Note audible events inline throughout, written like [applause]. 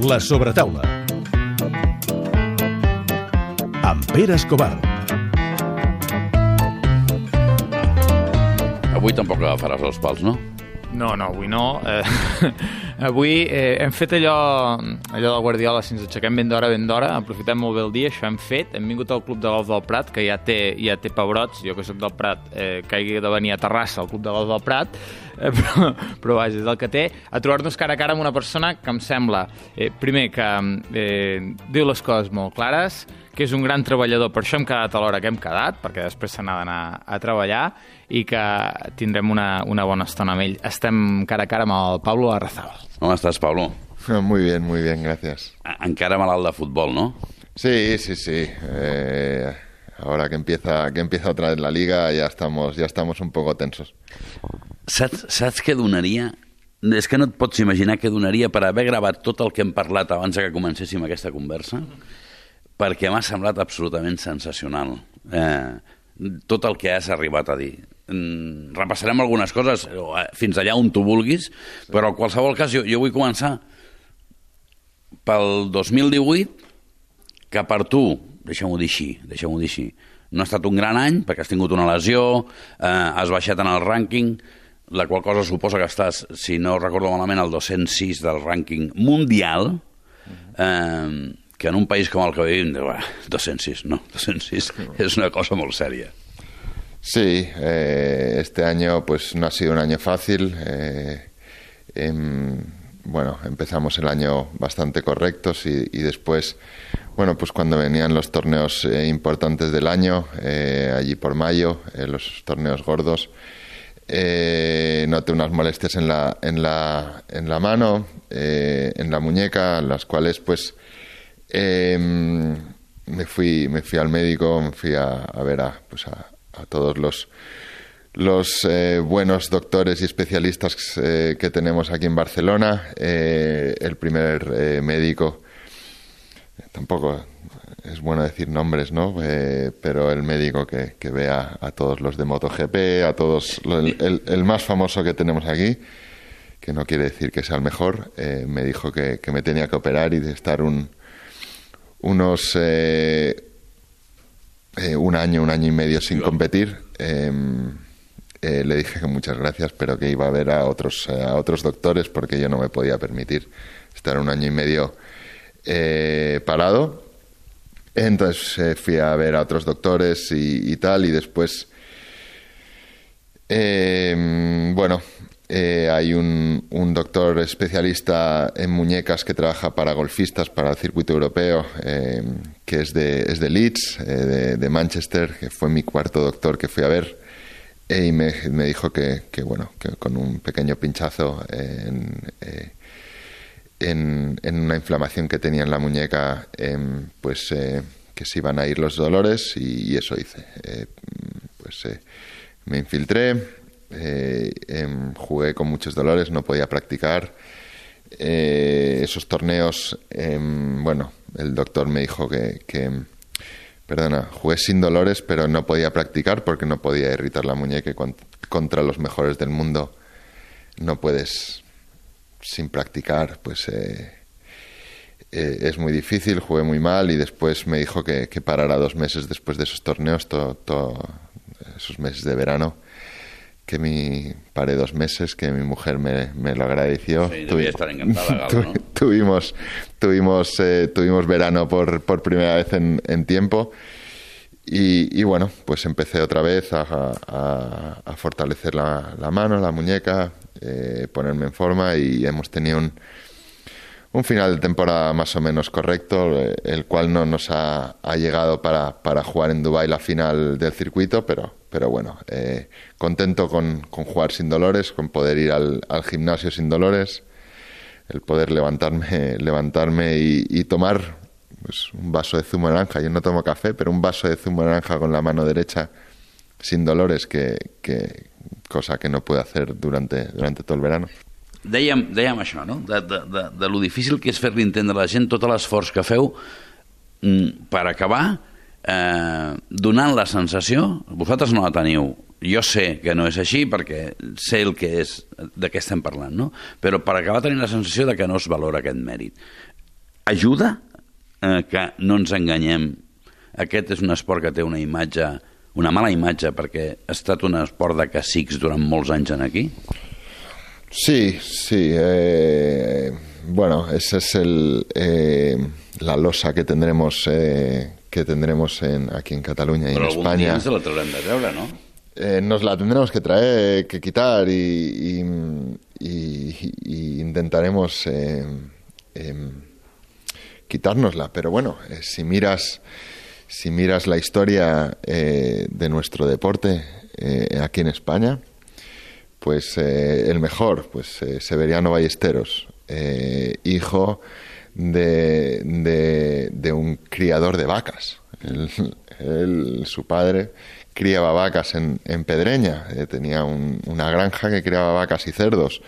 La sobretaula. Amb Pere Escobar. Avui tampoc agafaràs els pals, no? No, no, avui no. Eh, [laughs] avui eh, hem fet allò, allò del Guardiola, si ens aixequem ben d'hora, ben d'hora, aprofitem molt bé el dia, això hem fet. Hem vingut al Club de Golf del Prat, que ja té, ja té pebrots, jo que sóc del Prat, eh, que hagi de venir a Terrassa, al Club de Golf del Prat, eh, [laughs] però, però vaja, és el que té, a trobar-nos cara a cara amb una persona que em sembla, eh, primer, que eh, diu les coses molt clares, que és un gran treballador, per això hem quedat a l'hora que hem quedat, perquè després se n'ha d'anar a treballar, i que tindrem una, una bona estona amb ell. Estem cara a cara amb el Pablo Arrazabal. Com estàs, Pablo? Muy bien, muy bien, gracias. Encara malalt de futbol, no? Sí, sí, sí. Eh, ahora que empieza, que empieza otra vez la liga, ya estamos, ya estamos un poco tensos. Saps, saps què donaria? És que no et pots imaginar què donaria per haver gravat tot el que hem parlat abans que comencéssim aquesta conversa, perquè m'ha semblat absolutament sensacional. Eh, tot el que has arribat a dir. Mm, repassarem algunes coses eh, fins allà on tu vulguis, però en qualsevol cas jo, jo vull començar pel 2018, que per tu, deixem-ho dir així, deixem-ho dir així, no ha estat un gran any perquè has tingut una lesió, eh, has baixat en el rànquing, la qual cosa suposa que estàs, si no recordo malament, al 206 del rànquing mundial, eh, que en un país com el que vivim, 206, no, 206 es una cosa muy seria. Sí, eh, este año pues no ha sido un año fácil. Eh, em, bueno, empezamos el año bastante correctos y, y, después, bueno, pues cuando venían los torneos eh, importantes del año, eh, allí por mayo, eh, los torneos gordos, eh, noté unas molestias en la, en la, en la mano, en la muñeca, las cuales pues eh, me, fui, me fui al médico, me fui a, ver a, pues a, todos los, eh, buenos doctores y especialistas eh, que tenemos aquí en Barcelona. Eh, el primer eh, médico, tampoco es bueno decir nombres, ¿no? Pero el médico que, que vea a todos los de MotoGP, a todos, el, más famoso que tenemos aquí, que no quiere decir que sea el mejor, me dijo que, que, me tenía que operar y de estar un, unos eh, eh, un año, un año y medio sin competir. Eh, le dije que muchas gracias, pero que iba a ver a otros, a otros doctores porque yo no me podía permitir estar un año y medio parado. Entonces fui a ver a otros doctores y, y tal, y después, bueno, eh, hay un, doctor especialista en muñecas que trabaja para golfistas, para el circuito europeo, eh, que es de, es de Leeds, eh, de, Manchester, que fue mi cuarto doctor que fui a ver. y me, dijo que, que, bueno, que con un pequeño pinchazo en, en, en, una inflamación que tenía en la muñeca, pues que se iban a ir los dolores y, y eso hice. pues me infiltré, eh, eh, jugué con muchos dolores, no podía practicar. Eh, esos torneos, bueno, el doctor me dijo que, que, perdona, jugué sin dolores, pero no podía practicar porque no podía irritar la muñeca contra los mejores del mundo no puedes sin practicar, pues eh, eh, es muy difícil, jugué muy mal y después me dijo que, parara dos meses después de esos torneos, todo, todo esos meses de verano que mi paré dos meses, que mi mujer me, me lo agradeció. Sí, Tuvi, estar encantada, [laughs] Galo, ¿no? tuvimos tuvimos eh, tuvimos verano por, por primera vez en, en tiempo y, y, bueno, pues empecé otra vez a, a, a fortalecer la, la, mano, la muñeca, eh, ponerme en forma y hemos tenido un, un final de temporada más o menos correcto, eh, el cual no nos ha, llegado para, para, jugar en Dubai la final del circuito, pero, pero bueno, eh, contento con, con, jugar sin dolores, con poder ir al, al, gimnasio sin dolores, el poder levantarme, [laughs] levantarme y, y tomar pues, un vaso de zumo naranja. Yo no tomo café, pero un vaso de zumo naranja con la mano derecha sin dolores, que, que cosa que no puedo hacer durante, durante todo el verano. Dèiem, dèiem això, no? de, de, de, de lo difícil que és fer-li entendre a la gent tot l'esforç que feu mm, per acabar eh, donant la sensació, vosaltres no la teniu, jo sé que no és així perquè sé el que és, de què estem parlant, no? però per acabar tenint la sensació de que no es valora aquest mèrit. ajuda eh, que no ens enganyem. Aquest és un esport que té una imatge, una mala imatge, perquè ha estat un esport de cacics durant molts anys en aquí. Sí, sí. Eh, bueno, esa es el, eh, la losa que tendremos eh, que tendremos en, aquí en Cataluña y en España. la no? Eh, nos la tendremos que traer, que quitar y, y, y- y intentaremos eh, em, quitárnosla. Pero bueno, eh, si miras si miras la historia eh, de nuestro deporte eh, aquí en España, pues eh, el mejor, pues eh, Severiano Ballesteros, eh, hijo de, de, un criador de vacas. Su padre criaba vacas en, en Pedreña, tenía un- una granja que criaba vacas y cerdos.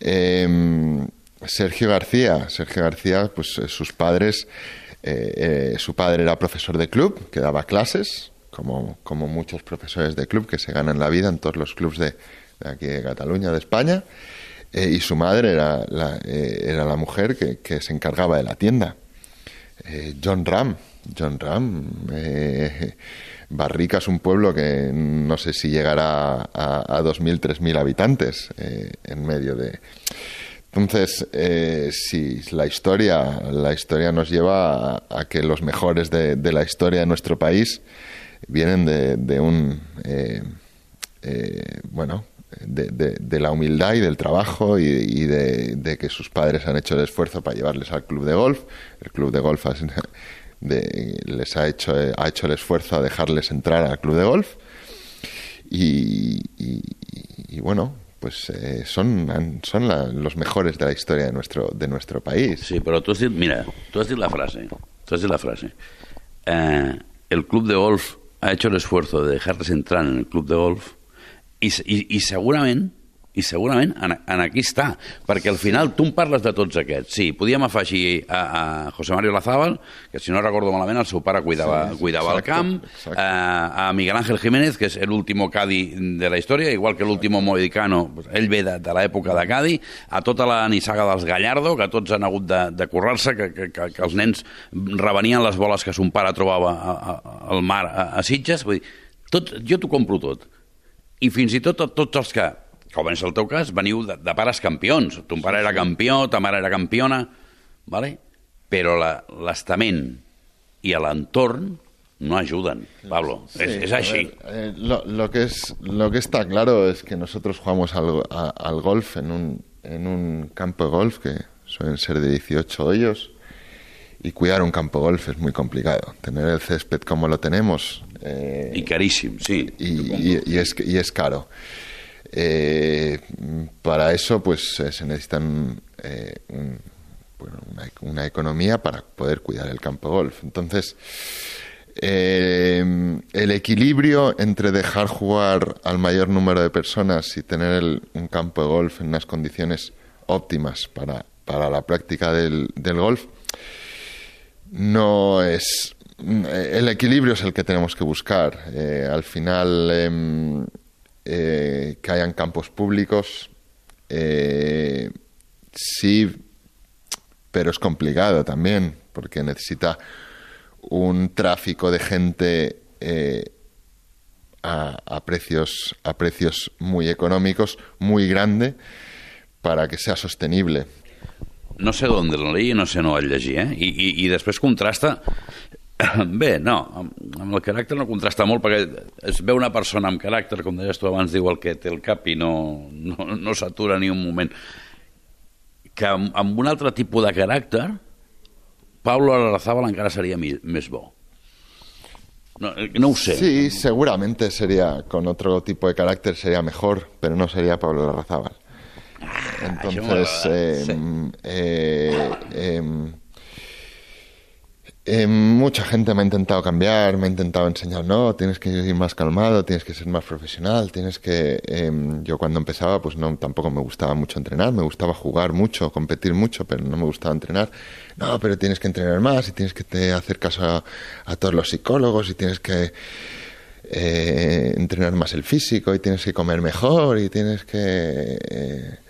Em, Sergio García, Sergio García, pues sus padres, su padre era profesor de club, que daba clases, como, como muchos profesores de club que se ganan la vida en todos los clubs de, de aquí de Cataluña, de España, eh, y su madre era la, eh, era la mujer que, que se encargaba de la tienda. Eh, John Ram, John Ram, Barrica es un pueblo que no sé si llegará a, a 2.000, 3.000 habitantes en medio de... Entonces, si la historia, la historia nos lleva a, a que los mejores de, la historia de nuestro país vienen de, de un, bueno, de, de- de la humildad y del trabajo y, y de, de que sus padres han hecho el esfuerzo para llevarles al club de golf. El club de golf [laughs] les ha hecho, ha hecho el esfuerzo a dejarles entrar al club de golf. Y, y- bueno, pues eh, son, son los mejores de la historia de nuestro, de nuestro país. Sí, però tu has dit, mira, tu has dit la frase, tu has dit la frase. Eh, el club de golf ha hecho el esfuerzo de dejarles entrar en el club de golf i, i, i segurament i segurament en, en aquí està, perquè al final tu em parles de tots aquests. Sí, podíem afegir a, a José Mario Lazábal, que si no recordo malament el seu pare cuidava, Sí, cuidava el exacto, camp, exacto. a, a Miguel Ángel Jiménez, que és l'último Cadi de la història, igual que l'último Moedicano, pues, ell ve de, de l'època de Cadi, a tota la nissaga dels Gallardo, que tots han hagut de, de currar-se, que, que, que, que els nens revenien les boles que son pare trobava a, a, al mar a, a Sitges, vull dir, tot, jo t'ho compro tot. I fins i tot tots els que, com és el teu cas, veniu de, de pares campions. Ton pare era campió, ta mare era campiona, ¿vale? però la- l'estament i l'entorn no ayuden, Pablo. és, Sí, és així. ver, eh, lo, lo que es, lo que está claro es que nosotros jugamos al, a- al golf en un, en un campo de golf que suelen ser de 18 hoyos y cuidar un campo de golf es muy complicado. Tener el césped como lo tenemos eh, I caríssim, sí. y, y- y es, y es caro. Eh, para eso, pues eh, se necesitan eh, un- bueno, una, una economía para poder cuidar el campo de golf. Entonces, eh, el equilibrio entre dejar jugar al mayor número de personas y tener el- un campo de golf en unas condiciones óptimas para, para la práctica del, del golf no es el equilibrio es el que tenemos que buscar Eh, al final em, eh, que hayan campos públicos eh, sí pero es complicado también porque necesita un tráfico de gente a, precios a precios muy económicos muy grande para que sea sostenible No sé d'on el leí no sé no vaig llegir, eh? I, contrasta... [coughs] Bé, no, amb, amb el caràcter no contrasta molt perquè es veu una persona amb caràcter, com deies tu abans, diu el que té el cap i no, no, no s'atura ni un moment. Que amb, amb un altre tipus de caràcter, Pablo Arazábal encara seria mi, més bo. No, eh, no ho sé. Sí, seguramente sería, con otro tipo de carácter sería mejor, pero no sería Pablo Larrazábal. Entonces, això m'agrada, em, eh, em, mucha gente me ha intentado cambiar, me ha intentado enseñar, no, tienes que ir más calmado, tienes que ser más profesional, tienes que... em, yo cuando empezaba, pues no, tampoco me gustaba mucho entrenar, me gustaba jugar mucho, competir mucho, pero no me gustaba entrenar. No, pero tienes que entrenar más y tienes que te- hacer caso a, todos los psicólogos y tienes que eh, entrenar más el físico y tienes que comer mejor y tienes que...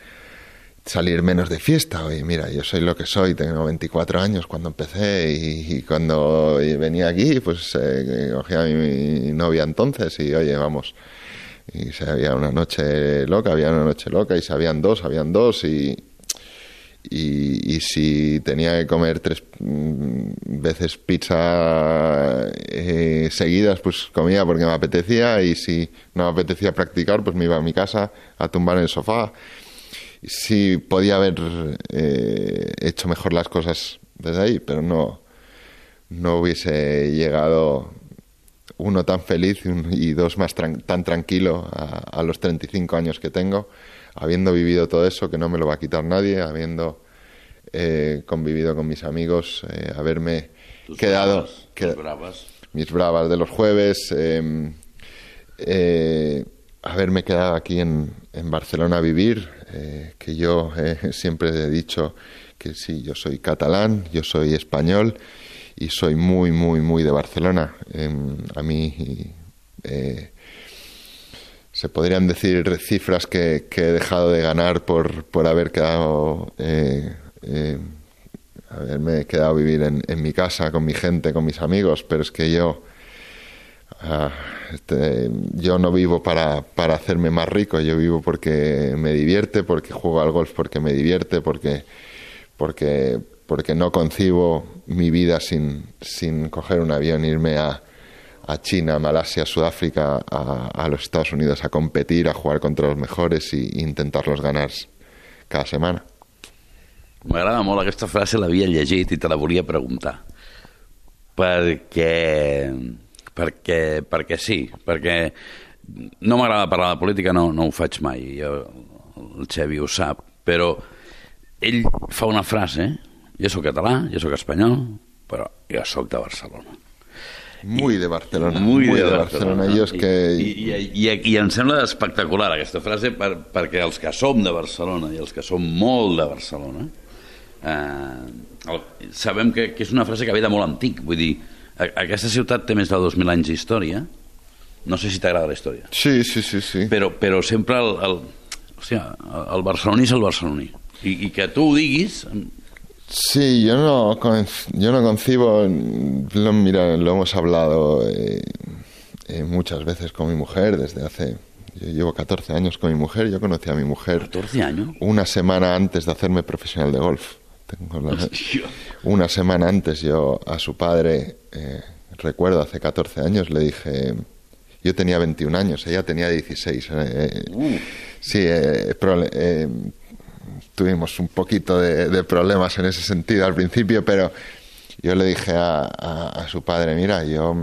salir menos de fiesta. Oye, mira, yo soy lo que soy, tengo 24 años cuando empecé y, cuando venía aquí, pues eh, cogía a mi, novia entonces y oye, vamos. Y se había una noche loca, había una noche loca y se habían dos, habían dos y, y, y, si tenía que comer tres mm, veces pizza eh, seguidas, pues comía porque me apetecía y si no me apetecía practicar, pues me iba a mi casa a tumbar en el sofá. Sí podía haber eh, hecho mejor las cosas desde ahí, pero no, no hubiese llegado uno tan feliz y dos más tran tan tranquilo a, a los 35 años que tengo habiendo vivido todo eso, que no me lo va a quitar nadie, habiendo eh, convivido con mis amigos, eh, haberme Tus quedado... bravas, que- tus bravas. mis bravas de los jueves, eh, eh, haberme quedado aquí en, en Barcelona a vivir, eh, que yo eh, [laughs] siempre he dicho que sí, yo soy catalán, yo soy español y soy muy, muy, muy de Barcelona. Em, a mí eh, se podrían decir cifras que, que he dejado de ganar por, por haber quedado... eh, eh, haberme quedado a vivir en, en mi casa, con mi gente, con mis amigos, pero es que yo, ah, este, yo no vivo para, para hacerme más rico, yo vivo porque me divierte, porque juego al golf porque me divierte, porque, porque, porque no concibo mi vida sin, sin coger un avión irme a, a China, Malasia, Sudáfrica, a, los Estados Unidos a competir, a jugar contra los mejores e intentarlos ganar cada semana. M'agrada molt aquesta frase, l'havia llegit i te la volia preguntar. Perquè, perquè, perquè sí, perquè no m'agrada parlar de política, no, no ho faig mai, jo, el Xevi ho sap, però ell fa una frase, jo sóc català, jo sóc espanyol, però jo sóc de Barcelona. Muy de Barcelona. Muy, muy de, de Barcelona. Barcelona. Jo és que... I, i, i, i, em sembla espectacular aquesta frase per, perquè els que som de Barcelona i els que som molt de Barcelona eh, sabem que, que és una frase que ve de molt antic. Vull dir, aquesta ciutat té més de 2.000 anys d'història. No sé si t'agrada la història. Sí, sí, sí, sí. Però, però sempre el, el, hòstia, el barceloní és el barceloní. I, I que tu ho diguis... Sí, yo no, yo no concibo, lo, mira, lo hemos hablado eh, eh, muchas veces con mi mujer desde hace, yo llevo 14 años con mi mujer, yo conocí a mi mujer 14 años. una semana antes de hacerme profesional de golf. Tengo la- [laughs] una semana antes yo a su padre, eh, recuerdo hace 14 años, le dije, yo tenía 21 años, ella tenía 16. eh, Uh. sí, eh, eh, tuvimos un poquito de, de problemas en ese sentido al principio, pero yo le dije a, a- a su padre, mira, yo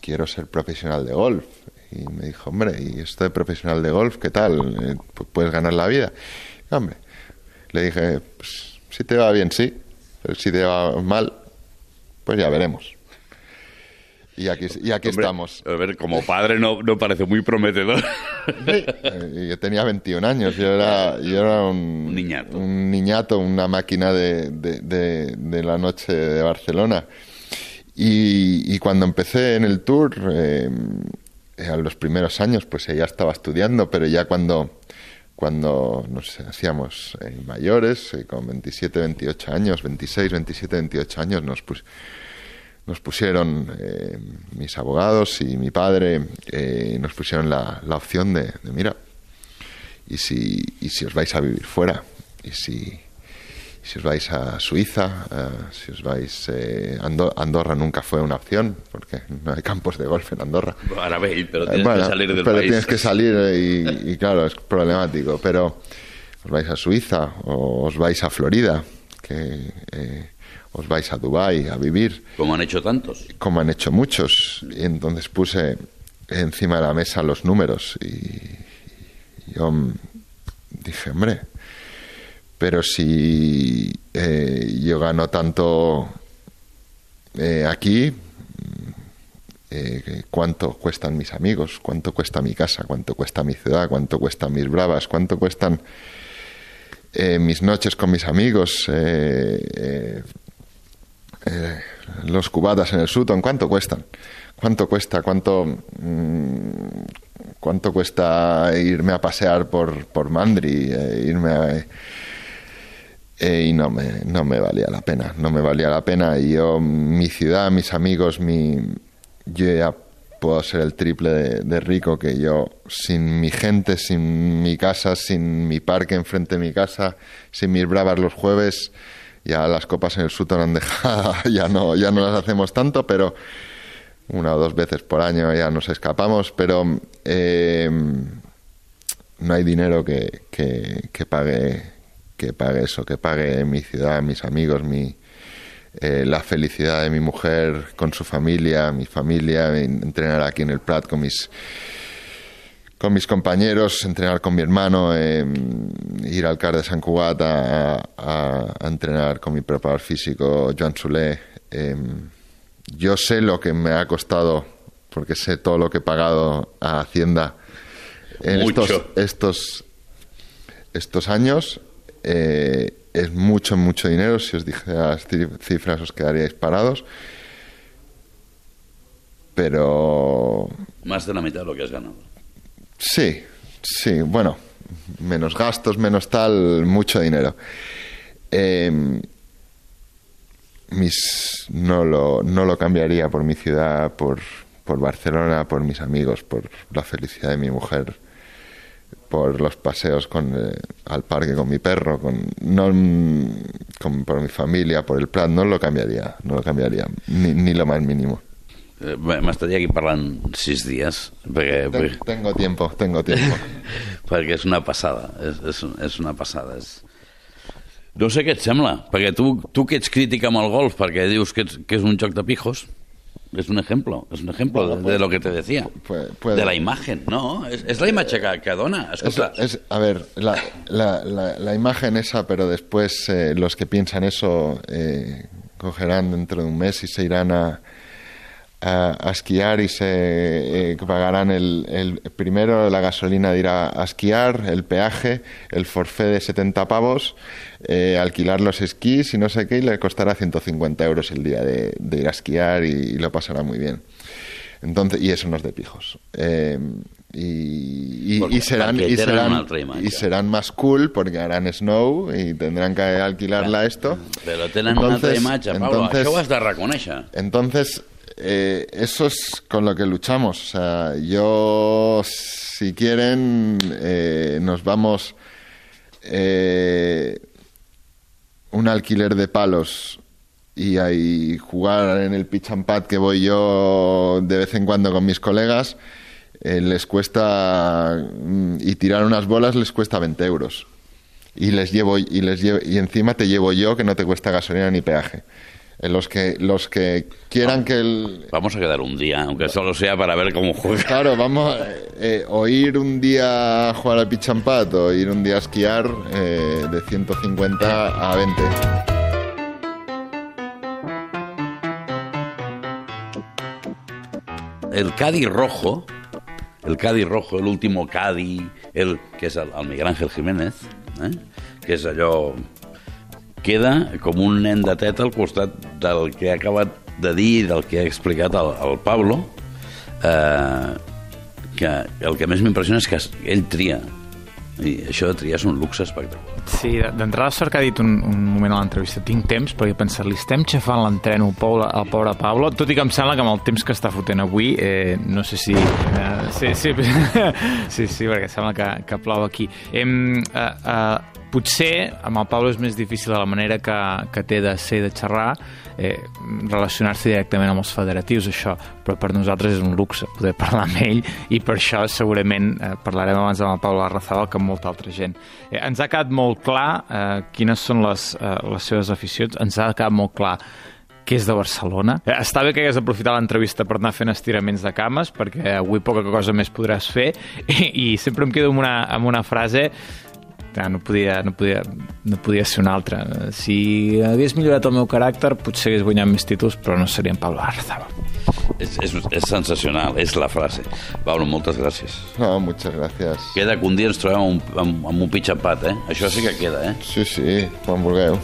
quiero ser profesional de golf. Y me dijo, hombre, ¿y esto de profesional de golf qué tal? Eh, pu- ¿Puedes ganar la vida? Y, hombre, le dije, pues, si te va bien, sí, pero si te va mal, pues ya veremos. Y aquí, y aquí Hombre, estamos. A ver, como padre no, no parece muy prometedor. Yo tenía 21 años, yo era, yo era un, Un niñato. un niñato, una máquina de, de- de- de la noche de Barcelona. Y, y cuando empecé en el tour, eh, a los primeros años, pues ella estaba estudiando, pero ya cuando, cuando nos hacíamos eh, mayores, eh, con 27, 28 años, 26, 27, 28 años, nos pus- nos pusieron eh, mis abogados y mi padre eh, nos pusieron la, la opción de, de, mira y si y si os vais a vivir fuera y si si os vais a Suiza eh, si os vais eh, Ando- Andorra nunca fue una opción porque no hay campos de golf en Andorra bé, però Eh, tienes bueno, que salir del pero país. tienes que salir eh, y, y claro, es problemático. Pero os vais a Suiza o os vais a Florida, que eh, os vais a Dubái a vivir, Como han hecho tantos. como han hecho muchos. Y entonces puse encima de la mesa los números y, y yo dije, hombre, pero si eh, yo gano tanto eh, aquí, eh, cuánto cuestan mis amigos, cuánto cuesta mi casa, cuánto cuesta mi ciudad, cuánto cuestan mis bravas, cuánto cuestan mis noches con mis amigos, los cubatas en el Sutton, cuánto cuestan, cuánto cuesta, cuánto mm, cuánto cuesta irme a pasear por por Mandri, irme a eh, y no me, no me valía la pena, no me valía la pena. Y yo, mi ciudad, mis amigos, mi, yo ya puedo ser el triple de, rico que yo, sin mi gente, sin mi casa, sin mi parque enfrente de mi casa, sin mis bravas los jueves, ya las copas en el Sutton han dejado, [laughs] ya no, ya no las hacemos tanto, pero una o dos veces por año ya nos escapamos, pero eh, no hay dinero que, que, que pague que pague eso, que pague mi ciudad, mis amigos, mi, eh, la felicidad de mi mujer con su familia, mi familia, entrenar aquí en el Prat con mis con mis compañeros, entrenar con mi hermano, eh, ir al CAR de San Cugat a, a, a, entrenar con mi preparador físico, Joan Solé. Eh, yo sé lo que me ha costado, porque sé todo lo que he pagado a Hacienda en estos, estos, estos años. Eh, es mucho, mucho dinero. Si os dije las cifras os quedaríais parados. Pero... Más de la mitad de lo que has ganado. Sí, sí, bueno, menos gastos, menos tal, mucho dinero. Eh, mis, no, lo, no lo cambiaría por mi ciudad, por, por Barcelona, por mis amigos, por la felicidad de mi mujer por los paseos con, eh, al parque con mi perro, con, no, con, por mi familia, por el plan, no lo cambiaría, no lo cambiaría, ni, ni lo más mínimo. Eh, M'estaria aquí parlant sis dies perquè, Ten, perquè... tengo tiempo, tengo tiempo [laughs] perquè és una passada és, és, és una passada és... no sé què et sembla perquè tu, tu que ets crític amb el golf perquè dius que, ets, que és un joc de pijos es un ejemplo, es un ejemplo bueno, de, pues, de, lo que te decía. Puede, puede. De la imagen, ¿no? Es, es la imagen que, que dona. Es, a ver, la, la, la, la, imagen esa, pero después eh, los que piensan eso eh, cogerán dentro de un mes y se irán a, a, a esquiar y se eh, pagarán el, el, primero la gasolina de ir a, a, esquiar, el peaje, el forfé de 70 pavos, eh, alquilar los esquís y no sé qué, y le costará 150 euros el día de, de ir a esquiar y, y, lo pasará muy bien. Entonces, y eso no es de pijos. Eh, y, y, y, serán, y, serán, y serán más cool porque harán snow y tendrán que alquilarla esto. Pero tienen entonces, una imatge, Pablo. Entonces, Això ho has de reconèixer. Entonces, eh, eso es con lo que luchamos. O sea, yo, si quieren, eh, nos vamos eh, un alquiler de palos y ahí jugar en el pitch and pad que voy yo de vez en cuando con mis colegas, eh, les cuesta y tirar unas bolas les cuesta 20 euros. Y les llevo y les llevo, y encima te llevo yo que no te cuesta gasolina ni peaje. Los que los que quieran que el... Vamos a quedar un día, aunque solo sea para ver cómo juega. Claro, vamos eh, o ir un día a jugar al pitch and pad o ir un día a esquiar eh, de 150 a 20. El Cádiz rojo, el Cádiz rojo, el último Cádiz, el, que el, el Miguel Ángel Jiménez, eh? que és allò queda com un nen de teta al costat del que ha acabat de dir i del que ha explicat el, el Pablo eh, que el que més m'impressiona és que ell tria i això de triar és un luxe espectacular. Sí, d'entrada sort que ha dit un, un moment a l'entrevista tinc temps, perquè he pensat, li estem xafant l'entreno al pobre, Pablo, tot i que em sembla que amb el temps que està fotent avui, eh, no sé si... Eh, sí, sí, [laughs] sí, sí, perquè sembla que, que plou aquí. Eh, eh, eh, potser amb el Pablo és més difícil de la manera que, que té de ser de xerrar eh, relacionar-se directament amb els federatius això, però per nosaltres és un luxe poder parlar amb ell i per això segurament eh, parlarem abans amb el Pablo Arrazabal que amb molta altra gent. Eh, ens ha quedat molt clar eh, quines són les, eh, les seves aficions. Ens ha quedat molt clar que és de Barcelona. Eh, està bé que hagués aprofitat l'entrevista per anar fent estiraments de cames, perquè avui poca cosa més podràs fer, [laughs] i, i sempre em quedo amb una, amb una frase clar, no podia, no, podia, no podia ser una altra. Si hagués millorat el meu caràcter, potser hagués guanyat més títols, però no seria en Pablo Arzaba. És, és, és sensacional, és la frase. Pablo, moltes gràcies. No, muchas gracias. Queda que un dia ens trobem amb, amb, amb un pitxapat, eh? Això sí que queda, eh? Sí, sí, quan vulgueu.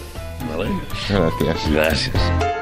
Vale. Gràcies. Gràcies.